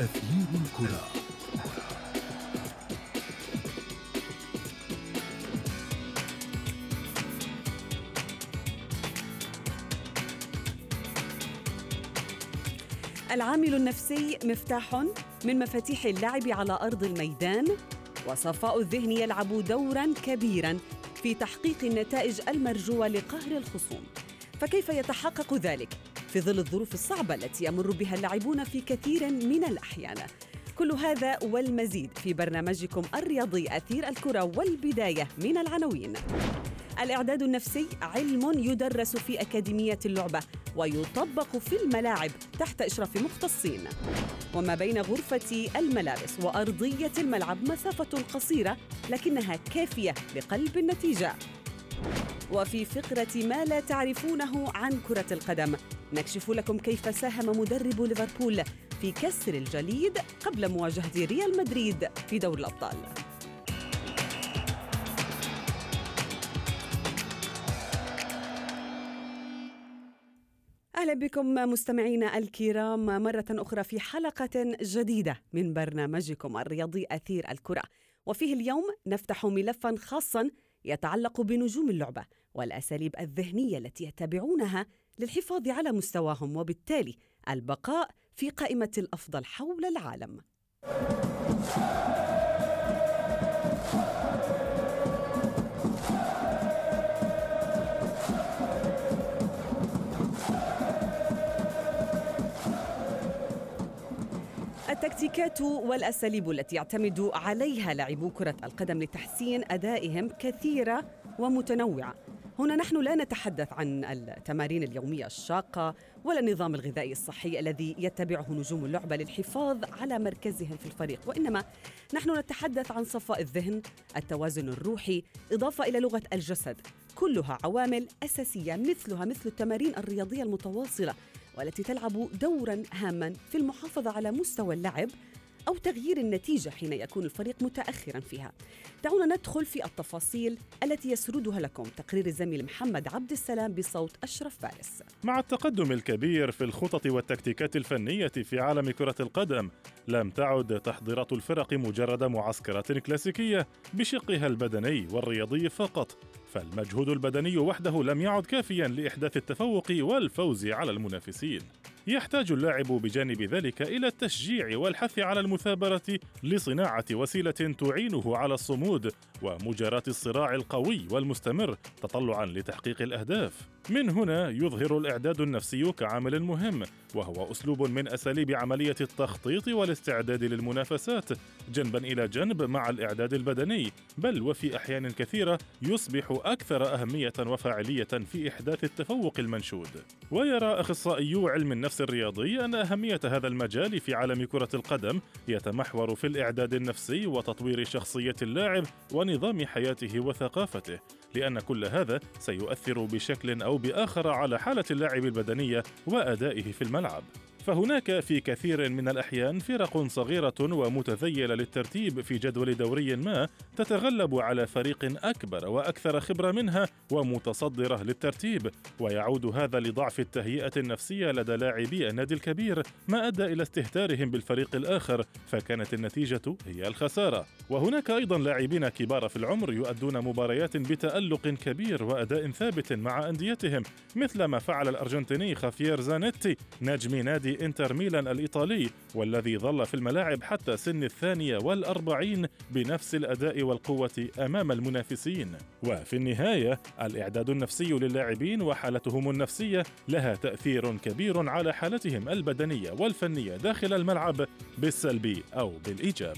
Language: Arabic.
أثير الكرة. العامل النفسي مفتاح من مفاتيح اللعب على أرض الميدان وصفاء الذهن يلعب دورا كبيرا في تحقيق النتائج المرجوة لقهر الخصوم. فكيف يتحقق ذلك؟ في ظل الظروف الصعبة التي يمر بها اللاعبون في كثير من الأحيان. كل هذا والمزيد في برنامجكم الرياضي أثير الكرة والبداية من العناوين. الإعداد النفسي علم يدرس في أكاديمية اللعبة ويطبق في الملاعب تحت إشراف مختصين. وما بين غرفة الملابس وأرضية الملعب مسافة قصيرة لكنها كافية لقلب النتيجة. وفي فقرة ما لا تعرفونه عن كرة القدم. نكشف لكم كيف ساهم مدرب ليفربول في كسر الجليد قبل مواجهة ريال مدريد في دور الأبطال. أهلا بكم مستمعينا الكرام مرة أخرى في حلقة جديدة من برنامجكم الرياضي أثير الكرة. وفيه اليوم نفتح ملفا خاصا يتعلق بنجوم اللعبة والأساليب الذهنية التي يتبعونها للحفاظ على مستواهم وبالتالي البقاء في قائمة الأفضل حول العالم. التكتيكات والأساليب التي يعتمد عليها لاعبو كرة القدم لتحسين أدائهم كثيرة ومتنوعة. هنا نحن لا نتحدث عن التمارين اليومية الشاقة ولا النظام الغذائي الصحي الذي يتبعه نجوم اللعبة للحفاظ على مركزهم في الفريق وإنما نحن نتحدث عن صفاء الذهن التوازن الروحي إضافة إلى لغة الجسد. كلها عوامل أساسية مثلها مثل التمارين الرياضية المتواصلة والتي تلعب دورا هاما في المحافظة على مستوى اللعب أو تغيير النتيجة حين يكون الفريق متأخرا فيها. دعونا ندخل في التفاصيل التي يسردها لكم تقرير الزميل محمد عبد السلام بصوت أشرف فارس. مع التقدم الكبير في الخطط والتكتيكات الفنية في عالم كرة القدم، لم تعد تحضيرات الفرق مجرد معسكرات كلاسيكية بشقها البدني والرياضي فقط، فالمجهود البدني وحده لم يعد كافيا لإحداث التفوق والفوز على المنافسين. يحتاج اللاعب بجانب ذلك إلى التشجيع والحث على المثابرة لصناعة وسيلة تعينه على الصمود ومجاراة الصراع القوي والمستمر تطلعا لتحقيق الأهداف. من هنا يظهر الإعداد النفسي كعامل مهم وهو أسلوب من أساليب عملية التخطيط والاستعداد للمنافسات جنبا إلى جنب مع الإعداد البدني بل وفي أحيان كثيرة يصبح أكثر أهمية وفاعلية في إحداث التفوق المنشود. ويرى اخصائيو علم النفس الرياضي أن أهمية هذا المجال في عالم كرة القدم يتمحور في الإعداد النفسي وتطوير شخصية اللاعب ونظام حياته وثقافته لأن كل هذا سيؤثر بشكل أو بآخر على حالة اللاعب البدنية وأدائه في الملعب. فهناك في كثير من الأحيان فرق صغيرة ومتذيلة للترتيب في جدول دوري ما تتغلب على فريق أكبر وأكثر خبرة منها ومتصدرة للترتيب ويعود هذا لضعف التهيئة النفسية لدى لاعبي النادي الكبير ما أدى إلى استهتارهم بالفريق الآخر فكانت النتيجة هي الخسارة. وهناك أيضا لاعبين كبار في العمر يؤدون مباريات بتألق كبير وأداء ثابت مع أنديتهم مثل ما فعل الأرجنتيني خافير زانيتي نجم إنتر ميلان الإيطالي والذي ظل في الملاعب حتى سن الثانية والأربعين بنفس الأداء والقوة أمام المنافسين. وفي النهاية الإعداد النفسي للاعبين وحالتهم النفسية لها تأثير كبير على حالتهم البدنية والفنية داخل الملعب بالسلب أو بالإيجاب.